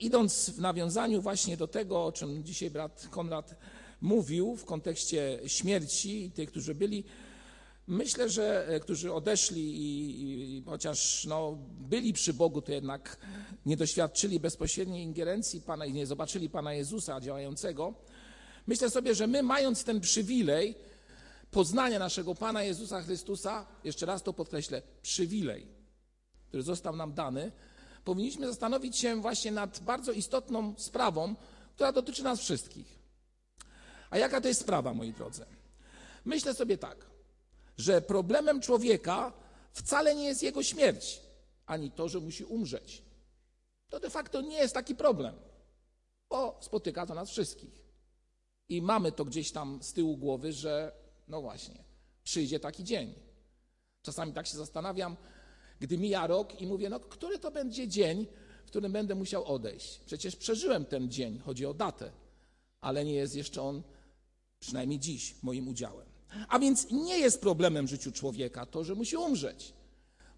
idąc w nawiązaniu właśnie do tego, o czym dzisiaj brat Konrad mówił w kontekście śmierci i tych, którzy byli, myślę, że e, którzy odeszli i, i chociaż no, byli przy Bogu, to jednak nie doświadczyli bezpośredniej ingerencji Pana i nie zobaczyli Pana Jezusa działającego. Myślę sobie, że my mając ten przywilej poznania naszego Pana Jezusa Chrystusa, jeszcze raz to podkreślę, przywilej, który został nam dany, powinniśmy zastanowić się właśnie nad bardzo istotną sprawą, która dotyczy nas wszystkich. A jaka to jest sprawa, moi drodzy? Myślę sobie tak, że problemem człowieka wcale nie jest jego śmierć, ani to, że musi umrzeć. To de facto nie jest taki problem, bo spotyka to nas wszystkich. I mamy to gdzieś tam z tyłu głowy, że no właśnie, przyjdzie taki dzień. Czasami tak się zastanawiam, gdy mija rok i mówię, no który to będzie dzień, w którym będę musiał odejść? Przecież przeżyłem ten dzień, chodzi o datę, ale nie jest jeszcze on, przynajmniej dziś, moim udziałem. A więc nie jest problemem w życiu człowieka to, że musi umrzeć.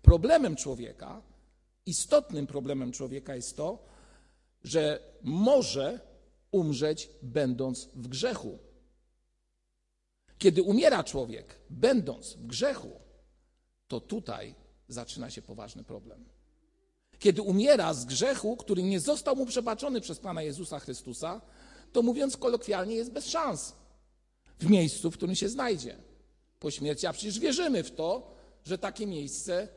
Problemem człowieka, istotnym problemem człowieka jest to, że może umrzeć będąc w grzechu. Kiedy umiera człowiek, będąc w grzechu, to tutaj zaczyna się poważny problem. Kiedy umiera z grzechu, który nie został mu przebaczony przez Pana Jezusa Chrystusa, to mówiąc kolokwialnie, jest bez szans w miejscu, w którym się znajdzie po śmierci. A przecież wierzymy w to, że takie miejsce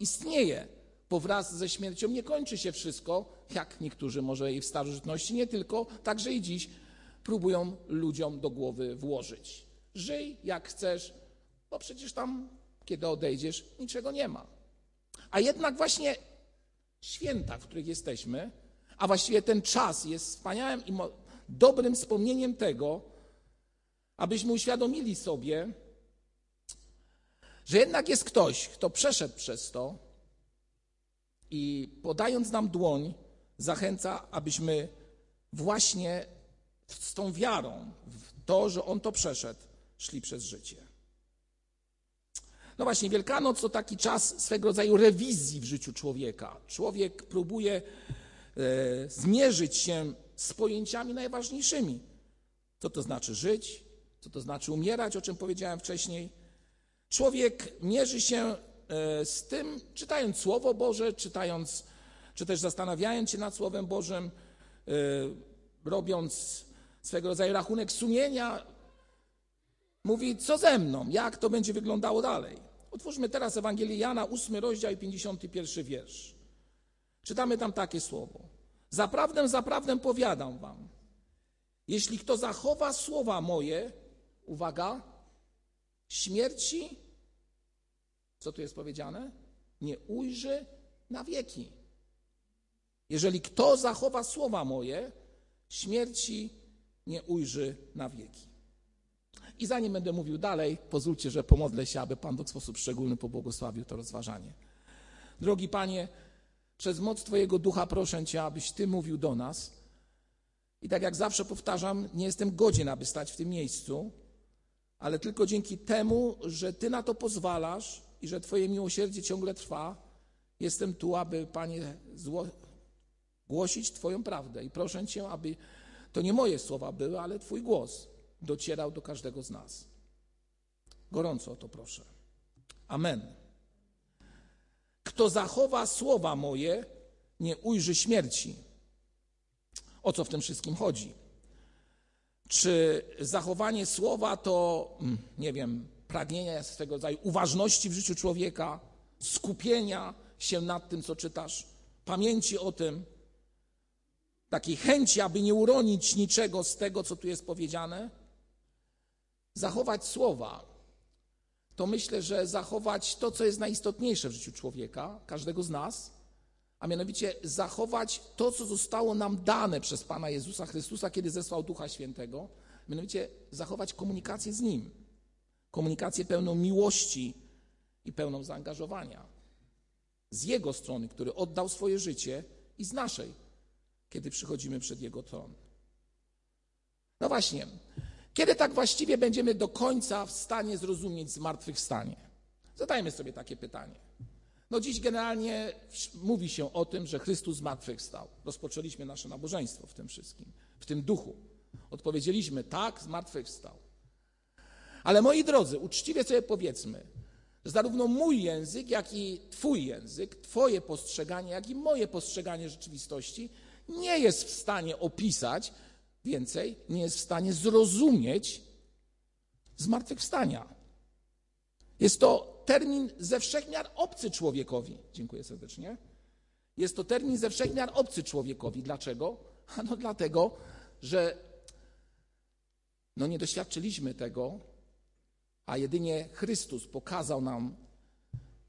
istnieje. Bo wraz ze śmiercią nie kończy się wszystko, jak niektórzy może i w starożytności, nie tylko, także i dziś próbują ludziom do głowy włożyć. Żyj jak chcesz, bo przecież tam, kiedy odejdziesz, niczego nie ma. A jednak właśnie święta, w których jesteśmy, a właściwie ten czas jest wspaniałym i dobrym wspomnieniem tego, abyśmy uświadomili sobie, że jednak jest ktoś, kto przeszedł przez to i podając nam dłoń, zachęca, abyśmy właśnie z tą wiarą w to, że on to przeszedł, szli przez życie. No właśnie, Wielkanoc to taki czas swego rodzaju rewizji w życiu człowieka. Człowiek próbuje e, zmierzyć się z pojęciami najważniejszymi. Co to znaczy żyć, co to znaczy umierać, o czym powiedziałem wcześniej. Człowiek mierzy się e, z tym, czytając Słowo Boże, czytając, czy też zastanawiając się nad Słowem Bożym, e, robiąc swego rodzaju rachunek sumienia, mówi, co ze mną, jak to będzie wyglądało dalej. Otwórzmy teraz Ewangelię Jana, 8 rozdział i 51 wiersz. Czytamy tam takie słowo. Zaprawdę, zaprawdę powiadam wam, jeśli kto zachowa słowa moje, uwaga, śmierci, co tu jest powiedziane? Nie ujrzy na wieki. Jeżeli kto zachowa słowa moje, śmierci nie ujrzy na wieki. I zanim będę mówił dalej, pozwólcie, że pomodlę się, aby Pan w sposób szczególny pobłogosławił to rozważanie. Drogi Panie, przez moc Twojego ducha proszę Cię, abyś Ty mówił do nas. I tak jak zawsze powtarzam, nie jestem godzien, aby stać w tym miejscu, ale tylko dzięki temu, że Ty na to pozwalasz i że Twoje miłosierdzie ciągle trwa, jestem tu, aby, Panie, zło... głosić Twoją prawdę. I proszę Cię, aby to nie moje słowa były, ale Twój głos docierał do każdego z nas. Gorąco o to proszę. Amen. Kto zachowa słowa moje, nie ujrzy śmierci. O co w tym wszystkim chodzi? Czy zachowanie słowa to, mm, nie wiem, pragnienia swego rodzaju uważności w życiu człowieka, skupienia się nad tym, co czytasz, pamięci o tym, takiej chęci, aby nie uronić niczego z tego, co tu jest powiedziane? Zachować słowa to myślę, że zachować to, co jest najistotniejsze w życiu człowieka, każdego z nas, a mianowicie zachować to, co zostało nam dane przez Pana Jezusa Chrystusa, kiedy zesłał Ducha Świętego, mianowicie zachować komunikację z Nim, komunikację pełną miłości i pełną zaangażowania. Z Jego strony, który oddał swoje życie, i z naszej, kiedy przychodzimy przed Jego tron. No właśnie, kiedy tak właściwie będziemy do końca w stanie zrozumieć zmartwychwstanie? Zadajmy sobie takie pytanie. No dziś generalnie mówi się o tym, że Chrystus zmartwychwstał. Rozpoczęliśmy nasze nabożeństwo w tym wszystkim, w tym duchu. Odpowiedzieliśmy tak, zmartwychwstał. Ale moi drodzy, uczciwie sobie powiedzmy, że zarówno mój język, jak i Twój język, Twoje postrzeganie, jak i moje postrzeganie rzeczywistości nie jest w stanie opisać, więcej, nie jest w stanie zrozumieć zmartwychwstania. Jest to termin ze wszechmiar obcy człowiekowi. Dziękuję serdecznie. Jest to termin ze wszechmiar obcy człowiekowi. Dlaczego? No dlatego, że no nie doświadczyliśmy tego, a jedynie Chrystus pokazał nam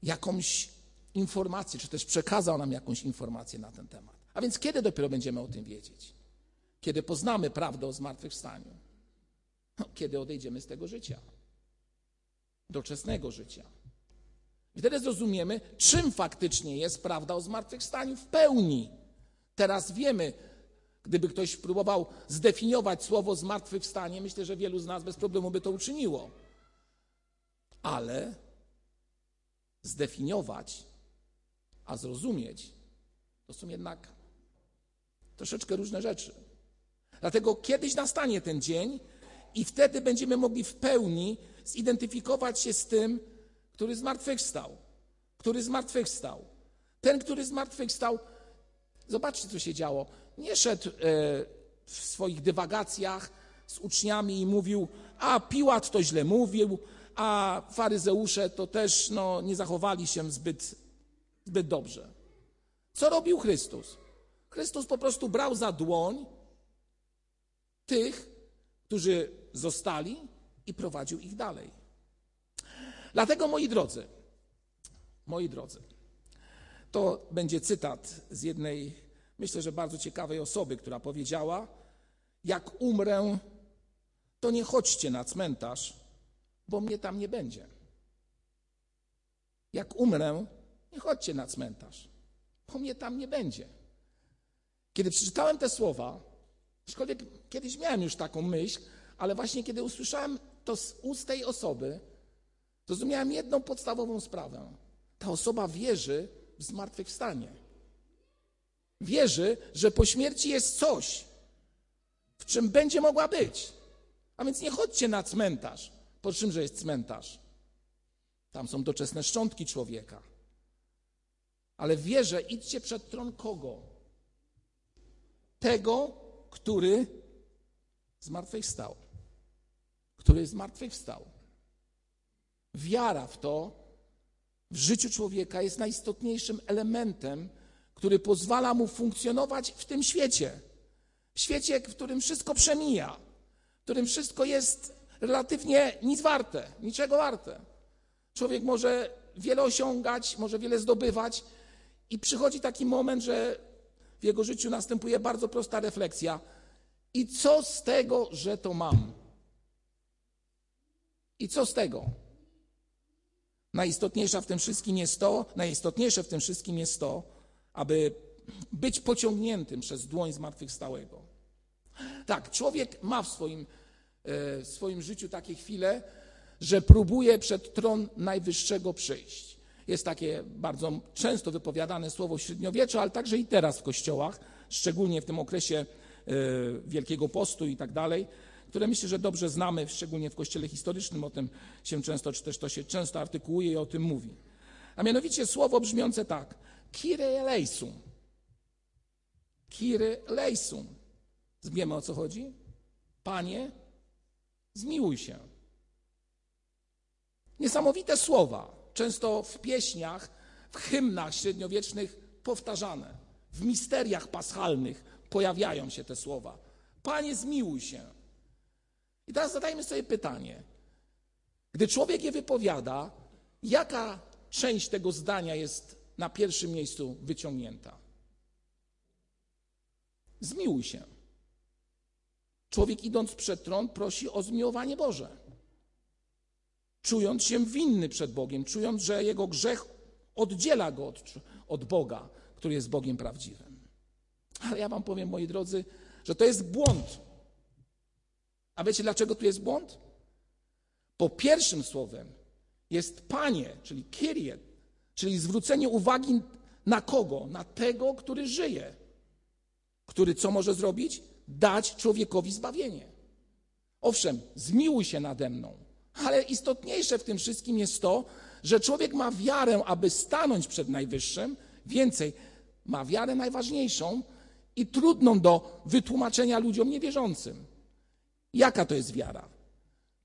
jakąś informację, czy też przekazał nam jakąś informację na ten temat. A więc kiedy dopiero będziemy o tym wiedzieć? Kiedy poznamy prawdę o zmartwychwstaniu? No, kiedy odejdziemy z tego życia, doczesnego życia. Wtedy zrozumiemy, czym faktycznie jest prawda o zmartwychwstaniu w pełni. Teraz wiemy, gdyby ktoś próbował zdefiniować słowo zmartwychwstanie, myślę, że wielu z nas bez problemu by to uczyniło. Ale zdefiniować, a zrozumieć, to są jednak troszeczkę różne rzeczy. Dlatego kiedyś nastanie ten dzień i wtedy będziemy mogli w pełni zidentyfikować się z tym, który zmartwychwstał. Który zmartwychwstał. Ten, który zmartwychwstał, zobaczcie, co się działo. Nie szedł e, w swoich dywagacjach z uczniami i mówił, a Piłat to źle mówił, a faryzeusze to też no, nie zachowali się zbyt, zbyt dobrze. Co robił Chrystus? Chrystus po prostu brał za dłoń tych, którzy zostali i prowadził ich dalej. Dlatego, moi drodzy, moi drodzy, to będzie cytat z jednej, myślę, że bardzo ciekawej osoby, która powiedziała: Jak umrę, to nie chodźcie na cmentarz, bo mnie tam nie będzie. Jak umrę, nie chodźcie na cmentarz, bo mnie tam nie będzie. Kiedy przeczytałem te słowa, aczkolwiek kiedyś miałem już taką myśl, ale właśnie kiedy usłyszałem to z ust tej osoby, zrozumiałem jedną podstawową sprawę. Ta osoba wierzy w zmartwychwstanie. Wierzy, że po śmierci jest coś, w czym będzie mogła być. A więc nie chodźcie na cmentarz. Po czym, że jest cmentarz? Tam są doczesne szczątki człowieka. Ale wierzę, idźcie przed tron kogo? Tego, który zmartwychwstał. Który zmartwychwstał. Wiara w to w życiu człowieka jest najistotniejszym elementem, który pozwala mu funkcjonować w tym świecie. W świecie, w którym wszystko przemija, w którym wszystko jest relatywnie nic warte, niczego warte. Człowiek może wiele osiągać, może wiele zdobywać i przychodzi taki moment, że w jego życiu następuje bardzo prosta refleksja. I co z tego, że to mam? I co z tego? Najistotniejsza w tym wszystkim jest to, najistotniejsze w tym wszystkim jest to, aby być pociągniętym przez dłoń zmartwychwstałego. Tak, człowiek ma w swoim, e, w swoim życiu takie chwile, że próbuje przed tron Najwyższego przyjść. Jest takie bardzo często wypowiadane słowo w średniowieczu, ale także i teraz w kościołach, szczególnie w tym okresie e, Wielkiego Postu i tak dalej które myślę, że dobrze znamy, szczególnie w kościele historycznym, o tym się często, czy też to się często artykułuje i o tym mówi. A mianowicie słowo brzmiące tak, kire eleisum. Kire eleisum. Wiemy o co chodzi? Panie, zmiłuj się. Niesamowite słowa, często w pieśniach, w hymnach średniowiecznych powtarzane. W misteriach paschalnych pojawiają się te słowa. Panie, zmiłuj się. I teraz zadajmy sobie pytanie. Gdy człowiek je wypowiada, jaka część tego zdania jest na pierwszym miejscu wyciągnięta? Zmiłuj się. Człowiek idąc przed tron prosi o zmiłowanie Boże. Czując się winny przed Bogiem, czując, że jego grzech oddziela go od, od Boga, który jest Bogiem prawdziwym. Ale ja wam powiem, moi drodzy, że to jest błąd. A wiecie, dlaczego tu jest błąd? Po pierwszym słowem jest Panie, czyli Kyrie, Czyli zwrócenie uwagi na kogo? Na tego, który żyje. Który co może zrobić? Dać człowiekowi zbawienie. Owszem, zmiłuj się nade mną, ale istotniejsze w tym wszystkim jest to, że człowiek ma wiarę, aby stanąć przed Najwyższym. Więcej, ma wiarę najważniejszą i trudną do wytłumaczenia ludziom niewierzącym. Jaka to jest wiara?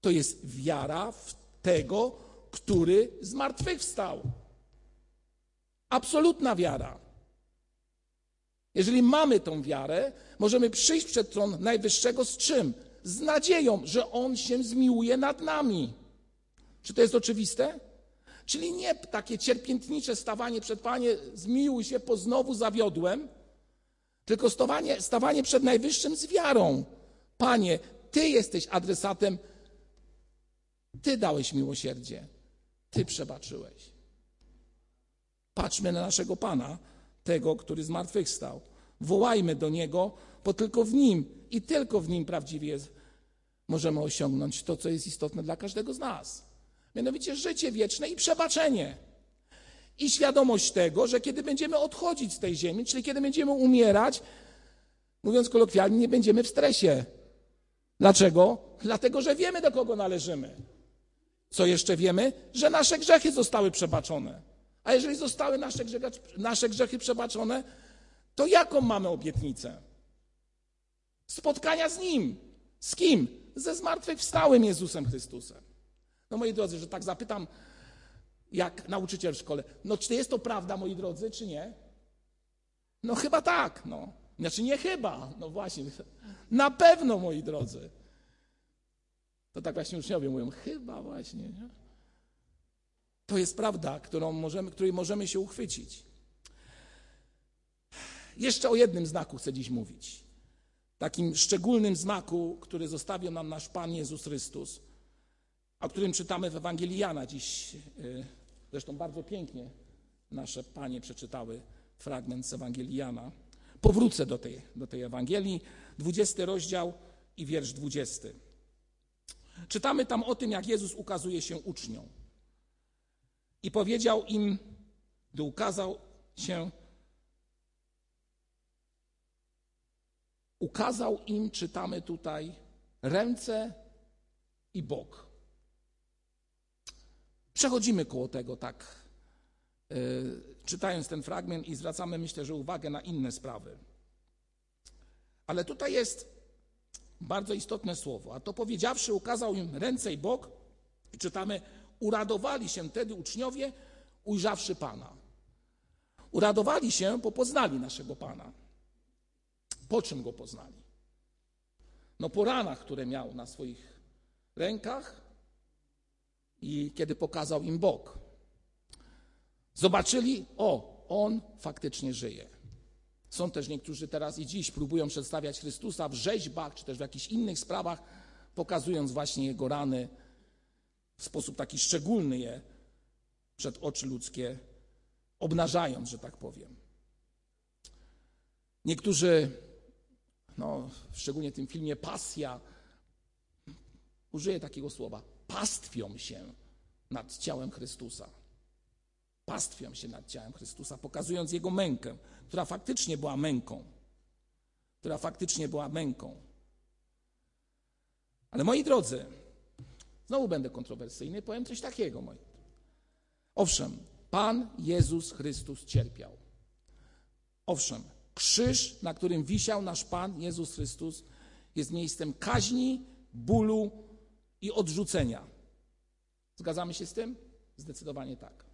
To jest wiara w tego, który zmartwychwstał. Absolutna wiara. Jeżeli mamy tą wiarę, możemy przyjść przed tron Najwyższego z czym? Z nadzieją, że On się zmiłuje nad nami. Czy to jest oczywiste? Czyli nie takie cierpiętnicze stawanie przed Panie, zmiłuj się, po znowu zawiodłem, tylko stawanie, stawanie przed Najwyższym z wiarą. Panie, Ty jesteś adresatem, Ty dałeś miłosierdzie, Ty przebaczyłeś. Patrzmy na naszego Pana, tego, który zmartwychwstał. Wołajmy do Niego, bo tylko w Nim i tylko w Nim prawdziwie możemy osiągnąć to, co jest istotne dla każdego z nas. Mianowicie życie wieczne i przebaczenie. I świadomość tego, że kiedy będziemy odchodzić z tej ziemi, czyli kiedy będziemy umierać, mówiąc kolokwialnie, nie będziemy w stresie. Dlaczego? Dlatego, że wiemy, do kogo należymy. Co jeszcze wiemy? Że nasze grzechy zostały przebaczone. A jeżeli zostały nasze grzechy, nasze grzechy przebaczone, to jaką mamy obietnicę? Spotkania z Nim. Z kim? Ze zmartwychwstałym Jezusem Chrystusem. No moi drodzy, że tak zapytam, jak nauczyciel w szkole, no czy jest to prawda, moi drodzy, czy nie? No chyba tak, no. Znaczy nie chyba, no właśnie. Na pewno, moi drodzy. To tak właśnie uczniowie mówią, chyba właśnie. Nie? To jest prawda, którą możemy, której możemy się uchwycić. Jeszcze o jednym znaku chcę dziś mówić. Takim szczególnym znaku, który zostawił nam nasz Pan Jezus Chrystus, o którym czytamy w Ewangelii Jana dziś. Y, zresztą bardzo pięknie nasze panie przeczytały fragment z Ewangelii Jana. Powrócę do tej, do tej Ewangelii, 20 rozdział i wiersz 20. Czytamy tam o tym, jak Jezus ukazuje się uczniom. I powiedział im, gdy ukazał się, ukazał im, czytamy tutaj, ręce i bok. Przechodzimy koło tego tak, yy, czytając ten fragment i zwracamy, myślę, że uwagę na inne sprawy. Ale tutaj jest bardzo istotne słowo. A to powiedziawszy, ukazał im ręce i bok, i czytamy, uradowali się wtedy uczniowie, ujrzawszy Pana. Uradowali się, bo poznali naszego Pana. Po czym go poznali? No po ranach, które miał na swoich rękach i kiedy pokazał im Bóg. Zobaczyli, o, on faktycznie żyje. Są też niektórzy teraz i dziś próbują przedstawiać Chrystusa w rzeźbach, czy też w jakichś innych sprawach, pokazując właśnie jego rany w sposób taki szczególny je przed oczy ludzkie, obnażając, że tak powiem. Niektórzy, no, szczególnie w tym filmie Pasja, użyję takiego słowa, pastwią się nad ciałem Chrystusa. Pastwią się nad ciałem Chrystusa, pokazując Jego mękę, która faktycznie była męką. Która faktycznie była męką. Ale moi drodzy, znowu będę kontrowersyjny, powiem coś takiego, moi. Owszem, Pan Jezus Chrystus cierpiał. Owszem, krzyż, na którym wisiał nasz Pan Jezus Chrystus, jest miejscem kaźni, bólu i odrzucenia. Zgadzamy się z tym? Zdecydowanie tak.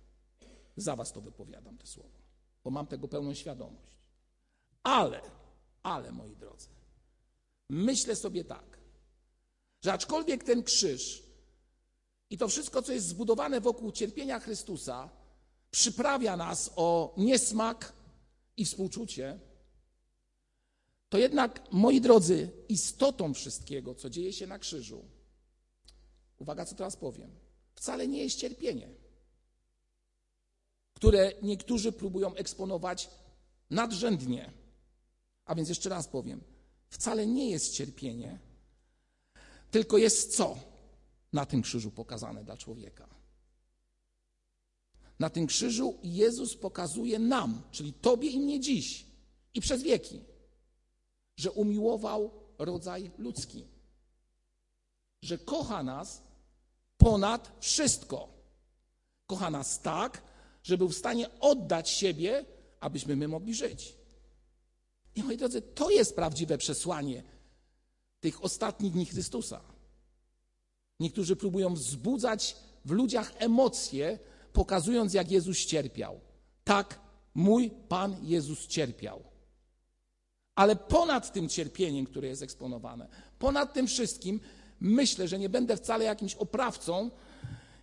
Za was to wypowiadam te słowa, bo mam tego pełną świadomość. Ale, ale moi drodzy, myślę sobie tak, że aczkolwiek ten krzyż i to wszystko, co jest zbudowane wokół cierpienia Chrystusa, przyprawia nas o niesmak i współczucie, to jednak, moi drodzy, istotą wszystkiego, co dzieje się na krzyżu, uwaga, co teraz powiem, wcale nie jest cierpienie, które niektórzy próbują eksponować nadrzędnie. A więc jeszcze raz powiem, wcale nie jest cierpienie, tylko jest co na tym krzyżu pokazane dla człowieka? Na tym krzyżu Jezus pokazuje nam, czyli Tobie i mnie dziś i przez wieki, że umiłował rodzaj ludzki, że kocha nas ponad wszystko. Kocha nas tak, że był w stanie oddać siebie, abyśmy my mogli żyć. I moi drodzy, to jest prawdziwe przesłanie tych ostatnich dni Chrystusa. Niektórzy próbują wzbudzać w ludziach emocje, pokazując, jak Jezus cierpiał. Tak, mój Pan Jezus cierpiał. Ale ponad tym cierpieniem, które jest eksponowane, ponad tym wszystkim, myślę, że nie będę wcale jakimś oprawcą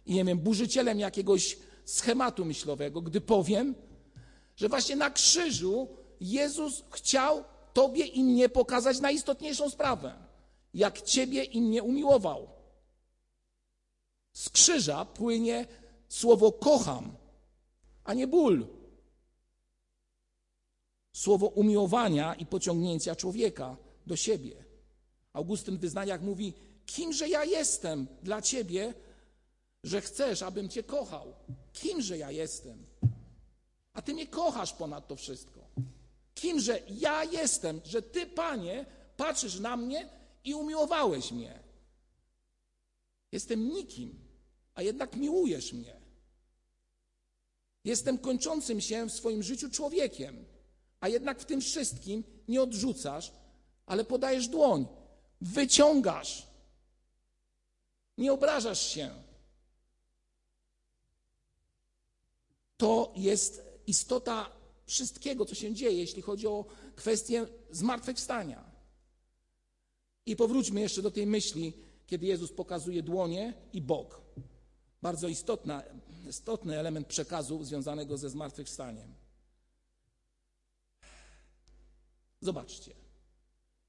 i nie wiem, burzycielem jakiegoś schematu myślowego, gdy powiem, że właśnie na krzyżu Jezus chciał Tobie i mnie pokazać najistotniejszą sprawę. Jak Ciebie i mnie umiłował. Z krzyża płynie słowo kocham, a nie ból. Słowo umiłowania i pociągnięcia człowieka do siebie. Augustyn w wyznaniach mówi: Kimże ja jestem dla Ciebie, że chcesz, abym Cię kochał? Kimże ja jestem? A Ty mnie kochasz ponad to wszystko. Kimże ja jestem, że Ty, Panie, patrzysz na mnie i umiłowałeś mnie. Jestem nikim, a jednak miłujesz mnie. Jestem kończącym się w swoim życiu człowiekiem, a jednak w tym wszystkim nie odrzucasz, ale podajesz dłoń, wyciągasz, nie obrażasz się. To jest istota wszystkiego, co się dzieje, jeśli chodzi o kwestię zmartwychwstania. I powróćmy jeszcze do tej myśli, kiedy Jezus pokazuje dłonie i bok. Bardzo istotna, istotny element przekazu związanego ze zmartwychwstaniem. Zobaczcie.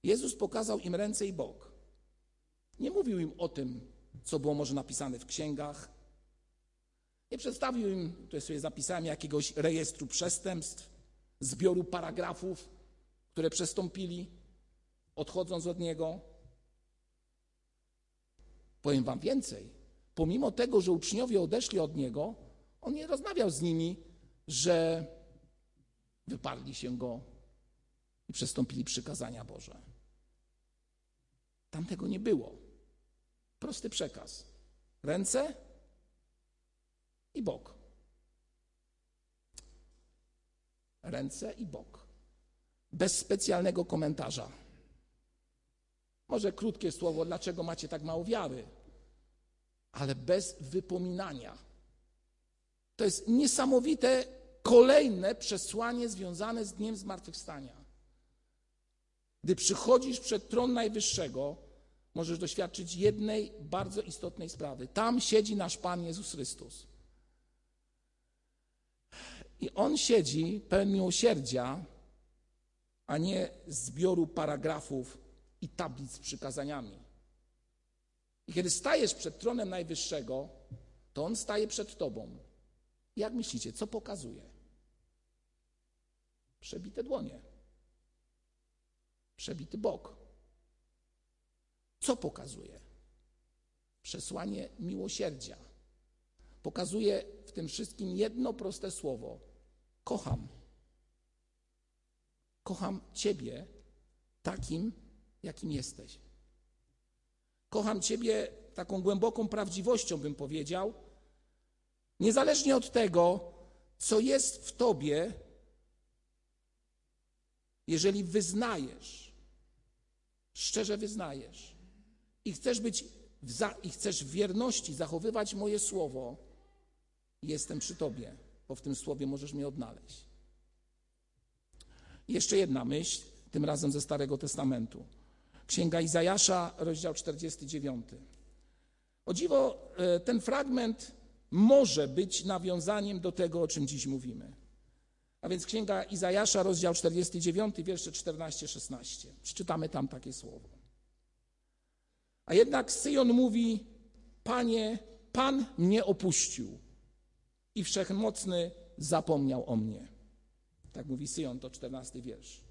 Jezus pokazał im ręce i bok. Nie mówił im o tym, co było może napisane w księgach. Nie przedstawił im, tutaj sobie zapisałem, jakiegoś rejestru przestępstw, zbioru paragrafów, które przestąpili, odchodząc od Niego. Powiem Wam więcej. Pomimo tego, że uczniowie odeszli od Niego, On nie rozmawiał z nimi, że wyparli się Go i przestąpili przykazania Boże. Tam tego nie było. Prosty przekaz. Ręce i bok. Ręce i bok. Bez specjalnego komentarza. Może krótkie słowo, dlaczego macie tak mało wiary, ale bez wypominania. To jest niesamowite kolejne przesłanie związane z Dniem Zmartwychwstania. Gdy przychodzisz przed tron Najwyższego, możesz doświadczyć jednej bardzo istotnej sprawy. Tam siedzi nasz Pan Jezus Chrystus. I On siedzi pełen miłosierdzia, a nie zbioru paragrafów i tablic z przykazaniami. I kiedy stajesz przed tronem Najwyższego, to On staje przed Tobą. Jak myślicie, co pokazuje? Przebite dłonie przebity bok. Co pokazuje? Przesłanie miłosierdzia. Pokazuje w tym wszystkim jedno proste słowo: kocham. Kocham Ciebie takim, jakim jesteś. Kocham Ciebie taką głęboką prawdziwością, bym powiedział, niezależnie od tego, co jest w Tobie, jeżeli wyznajesz, szczerze wyznajesz i chcesz być za, i chcesz w wierności zachowywać moje słowo, jestem przy Tobie, bo w tym słowie możesz mnie odnaleźć. jeszcze jedna myśl, tym razem ze Starego Testamentu. Księga Izajasza, rozdział 49. O dziwo, e, ten fragment może być nawiązaniem do tego, o czym dziś mówimy. A więc Księga Izajasza, rozdział 49, wiersze 14-16. Przeczytamy tam takie słowo. A jednak Syjon mówi, Panie, Pan mnie opuścił i Wszechmocny zapomniał o mnie. Tak mówi Syjon, to 14 wiersz.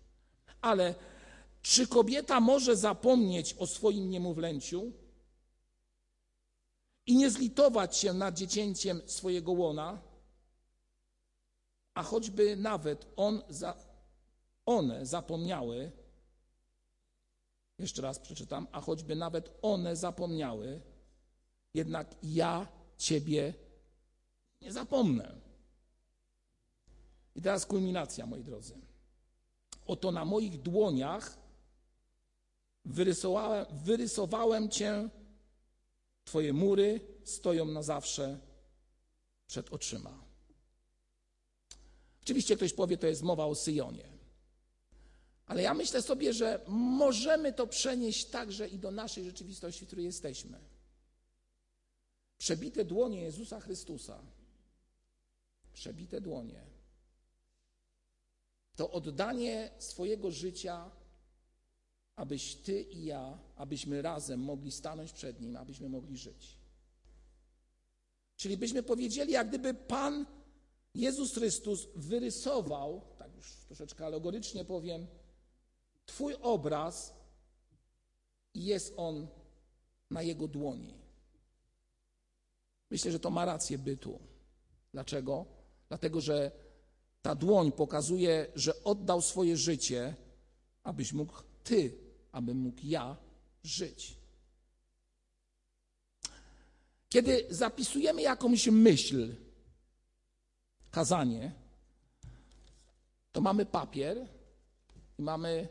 Ale czy kobieta może zapomnieć o swoim niemowlęciu i nie zlitować się nad dziecięciem swojego łona? A choćby nawet on za, one zapomniały, jeszcze raz przeczytam, a choćby nawet one zapomniały, jednak ja Ciebie nie zapomnę. I teraz kulminacja, moi drodzy. Oto na moich dłoniach wyrysowałem, wyrysowałem Cię, Twoje mury stoją na zawsze przed oczyma. Oczywiście ktoś powie, to jest mowa o Syjonie. Ale ja myślę sobie, że możemy to przenieść także i do naszej rzeczywistości, w której jesteśmy. Przebite dłonie Jezusa Chrystusa, przebite dłonie, to oddanie swojego życia, abyś Ty i ja, abyśmy razem mogli stanąć przed Nim, abyśmy mogli żyć. Czyli byśmy powiedzieli, jak gdyby Pan Jezus Chrystus wyrysował, tak już troszeczkę alegorycznie powiem, Twój obraz i jest on na Jego dłoni. Myślę, że to ma rację bytu. Dlaczego? Dlatego, że ta dłoń pokazuje, że oddał swoje życie, abyś mógł Ty, aby mógł ja żyć. Kiedy zapisujemy jakąś myśl, kazanie, to mamy papier i mamy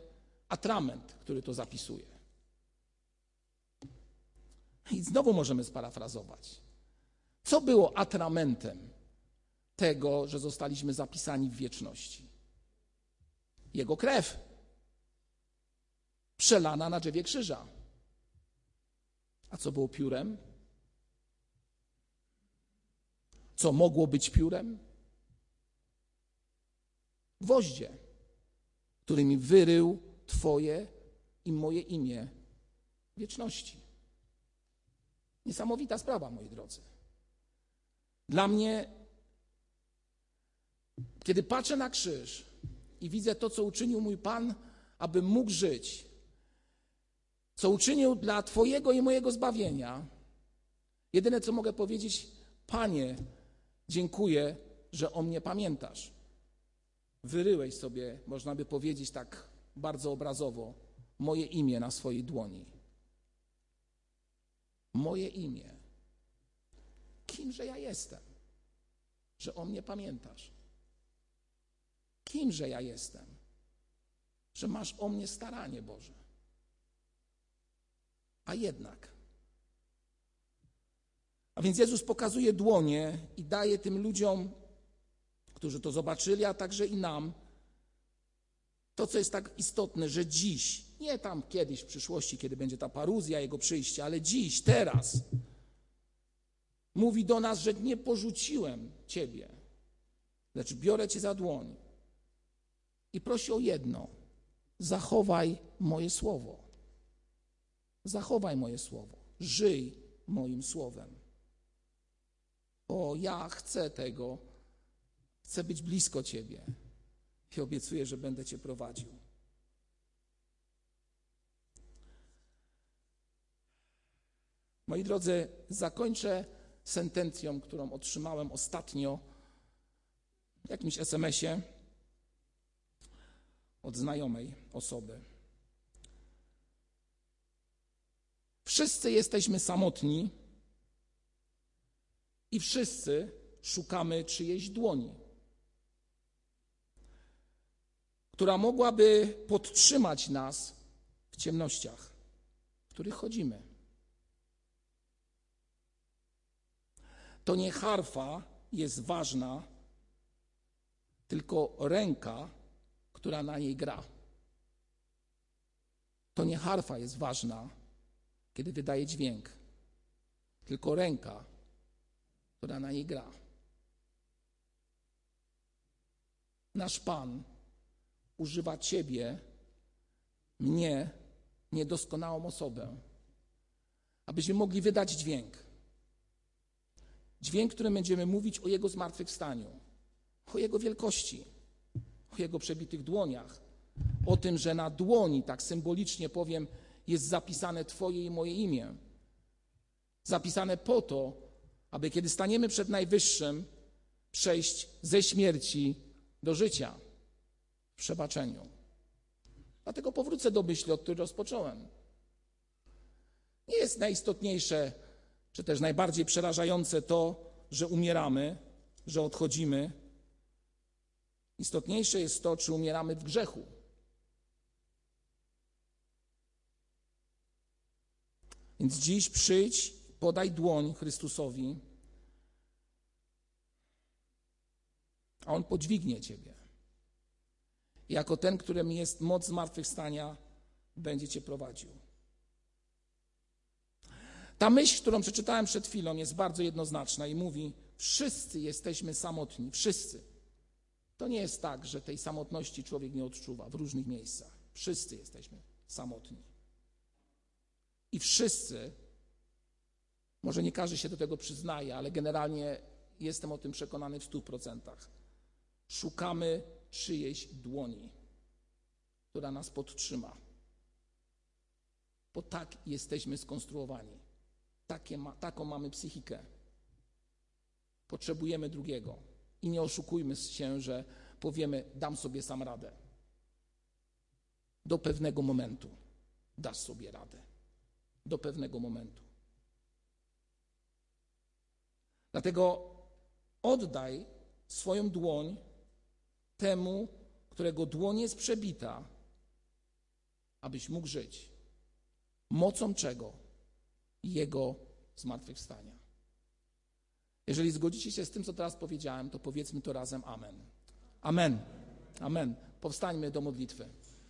atrament, który to zapisuje. I znowu możemy sparafrazować. Co było atramentem tego, że zostaliśmy zapisani w wieczności? Jego krew. Przelana na drzewie krzyża. A co było piórem? Co mogło być piórem? Gwoździe, którymi wyrył Twoje i moje imię wieczności. Niesamowita sprawa, moi drodzy. Dla mnie, kiedy patrzę na krzyż i widzę to, co uczynił mój Pan, aby mógł żyć, co uczynił dla Twojego i mojego zbawienia, jedyne, co mogę powiedzieć, Panie, dziękuję, że o mnie pamiętasz. Wyryłeś sobie, można by powiedzieć tak bardzo obrazowo, moje imię na swojej dłoni. Moje imię. Kimże ja jestem, że o mnie pamiętasz? Kimże ja jestem, że masz o mnie staranie, Boże? A jednak. A więc Jezus pokazuje dłonie i daje tym ludziom, którzy to zobaczyli, a także i nam, to, co jest tak istotne, że dziś, nie tam kiedyś w przyszłości, kiedy będzie ta paruzja, jego przyjście, ale dziś, teraz, mówi do nas, że nie porzuciłem Ciebie, lecz biorę Cię za dłoń i prosi o jedno: zachowaj moje słowo. Zachowaj moje słowo. Żyj moim słowem. Bo ja chcę tego, chcę być blisko Ciebie i obiecuję, że będę Cię prowadził. Moi drodzy, zakończę sentencją, którą otrzymałem ostatnio w jakimś SMS-ie od znajomej osoby. Wszyscy jesteśmy samotni i wszyscy szukamy czyjejś dłoni. Która mogłaby podtrzymać nas w ciemnościach, w których chodzimy. To nie harfa jest ważna, tylko ręka, która na niej gra. To nie harfa jest ważna, kiedy wydaje dźwięk, tylko ręka, która na niej gra. Nasz Pan używa Ciebie, mnie, niedoskonałą osobę, abyśmy mogli wydać dźwięk. Dźwięk, którym będziemy mówić o Jego zmartwychwstaniu, o Jego wielkości, o Jego przebitych dłoniach, o tym, że na dłoni, tak symbolicznie powiem, jest zapisane Twoje i moje imię. Zapisane po to, aby kiedy staniemy przed Najwyższym, przejść ze śmierci do życia przebaczeniu. Dlatego powrócę do myśli, od której rozpocząłem. Nie jest najistotniejsze, czy też najbardziej przerażające to, że umieramy, że odchodzimy. Istotniejsze jest to, czy umieramy w grzechu. Więc dziś przyjdź, podaj dłoń Chrystusowi, a On podźwignie Ciebie. Jako ten, którym jest moc zmartwychwstania, będzie Cię prowadził. Ta myśl, którą przeczytałem przed chwilą, jest bardzo jednoznaczna i mówi: Wszyscy jesteśmy samotni, wszyscy. To nie jest tak, że tej samotności człowiek nie odczuwa w różnych miejscach. Wszyscy jesteśmy samotni. I wszyscy, może nie każdy się do tego przyznaje, ale generalnie jestem o tym przekonany w stu procentach. Szukamy czyjejś dłoni, która nas podtrzyma. Bo tak jesteśmy skonstruowani. Takie ma, taką mamy psychikę. Potrzebujemy drugiego. I nie oszukujmy się, że powiemy, dam sobie sam radę. Do pewnego momentu dasz sobie radę. Do pewnego momentu. Dlatego oddaj swoją dłoń temu, którego dłoń jest przebita, abyś mógł żyć. Mocą czego? Jego zmartwychwstania. Jeżeli zgodzicie się z tym, co teraz powiedziałem, to powiedzmy to razem Amen. Amen. Amen. Powstańmy do modlitwy.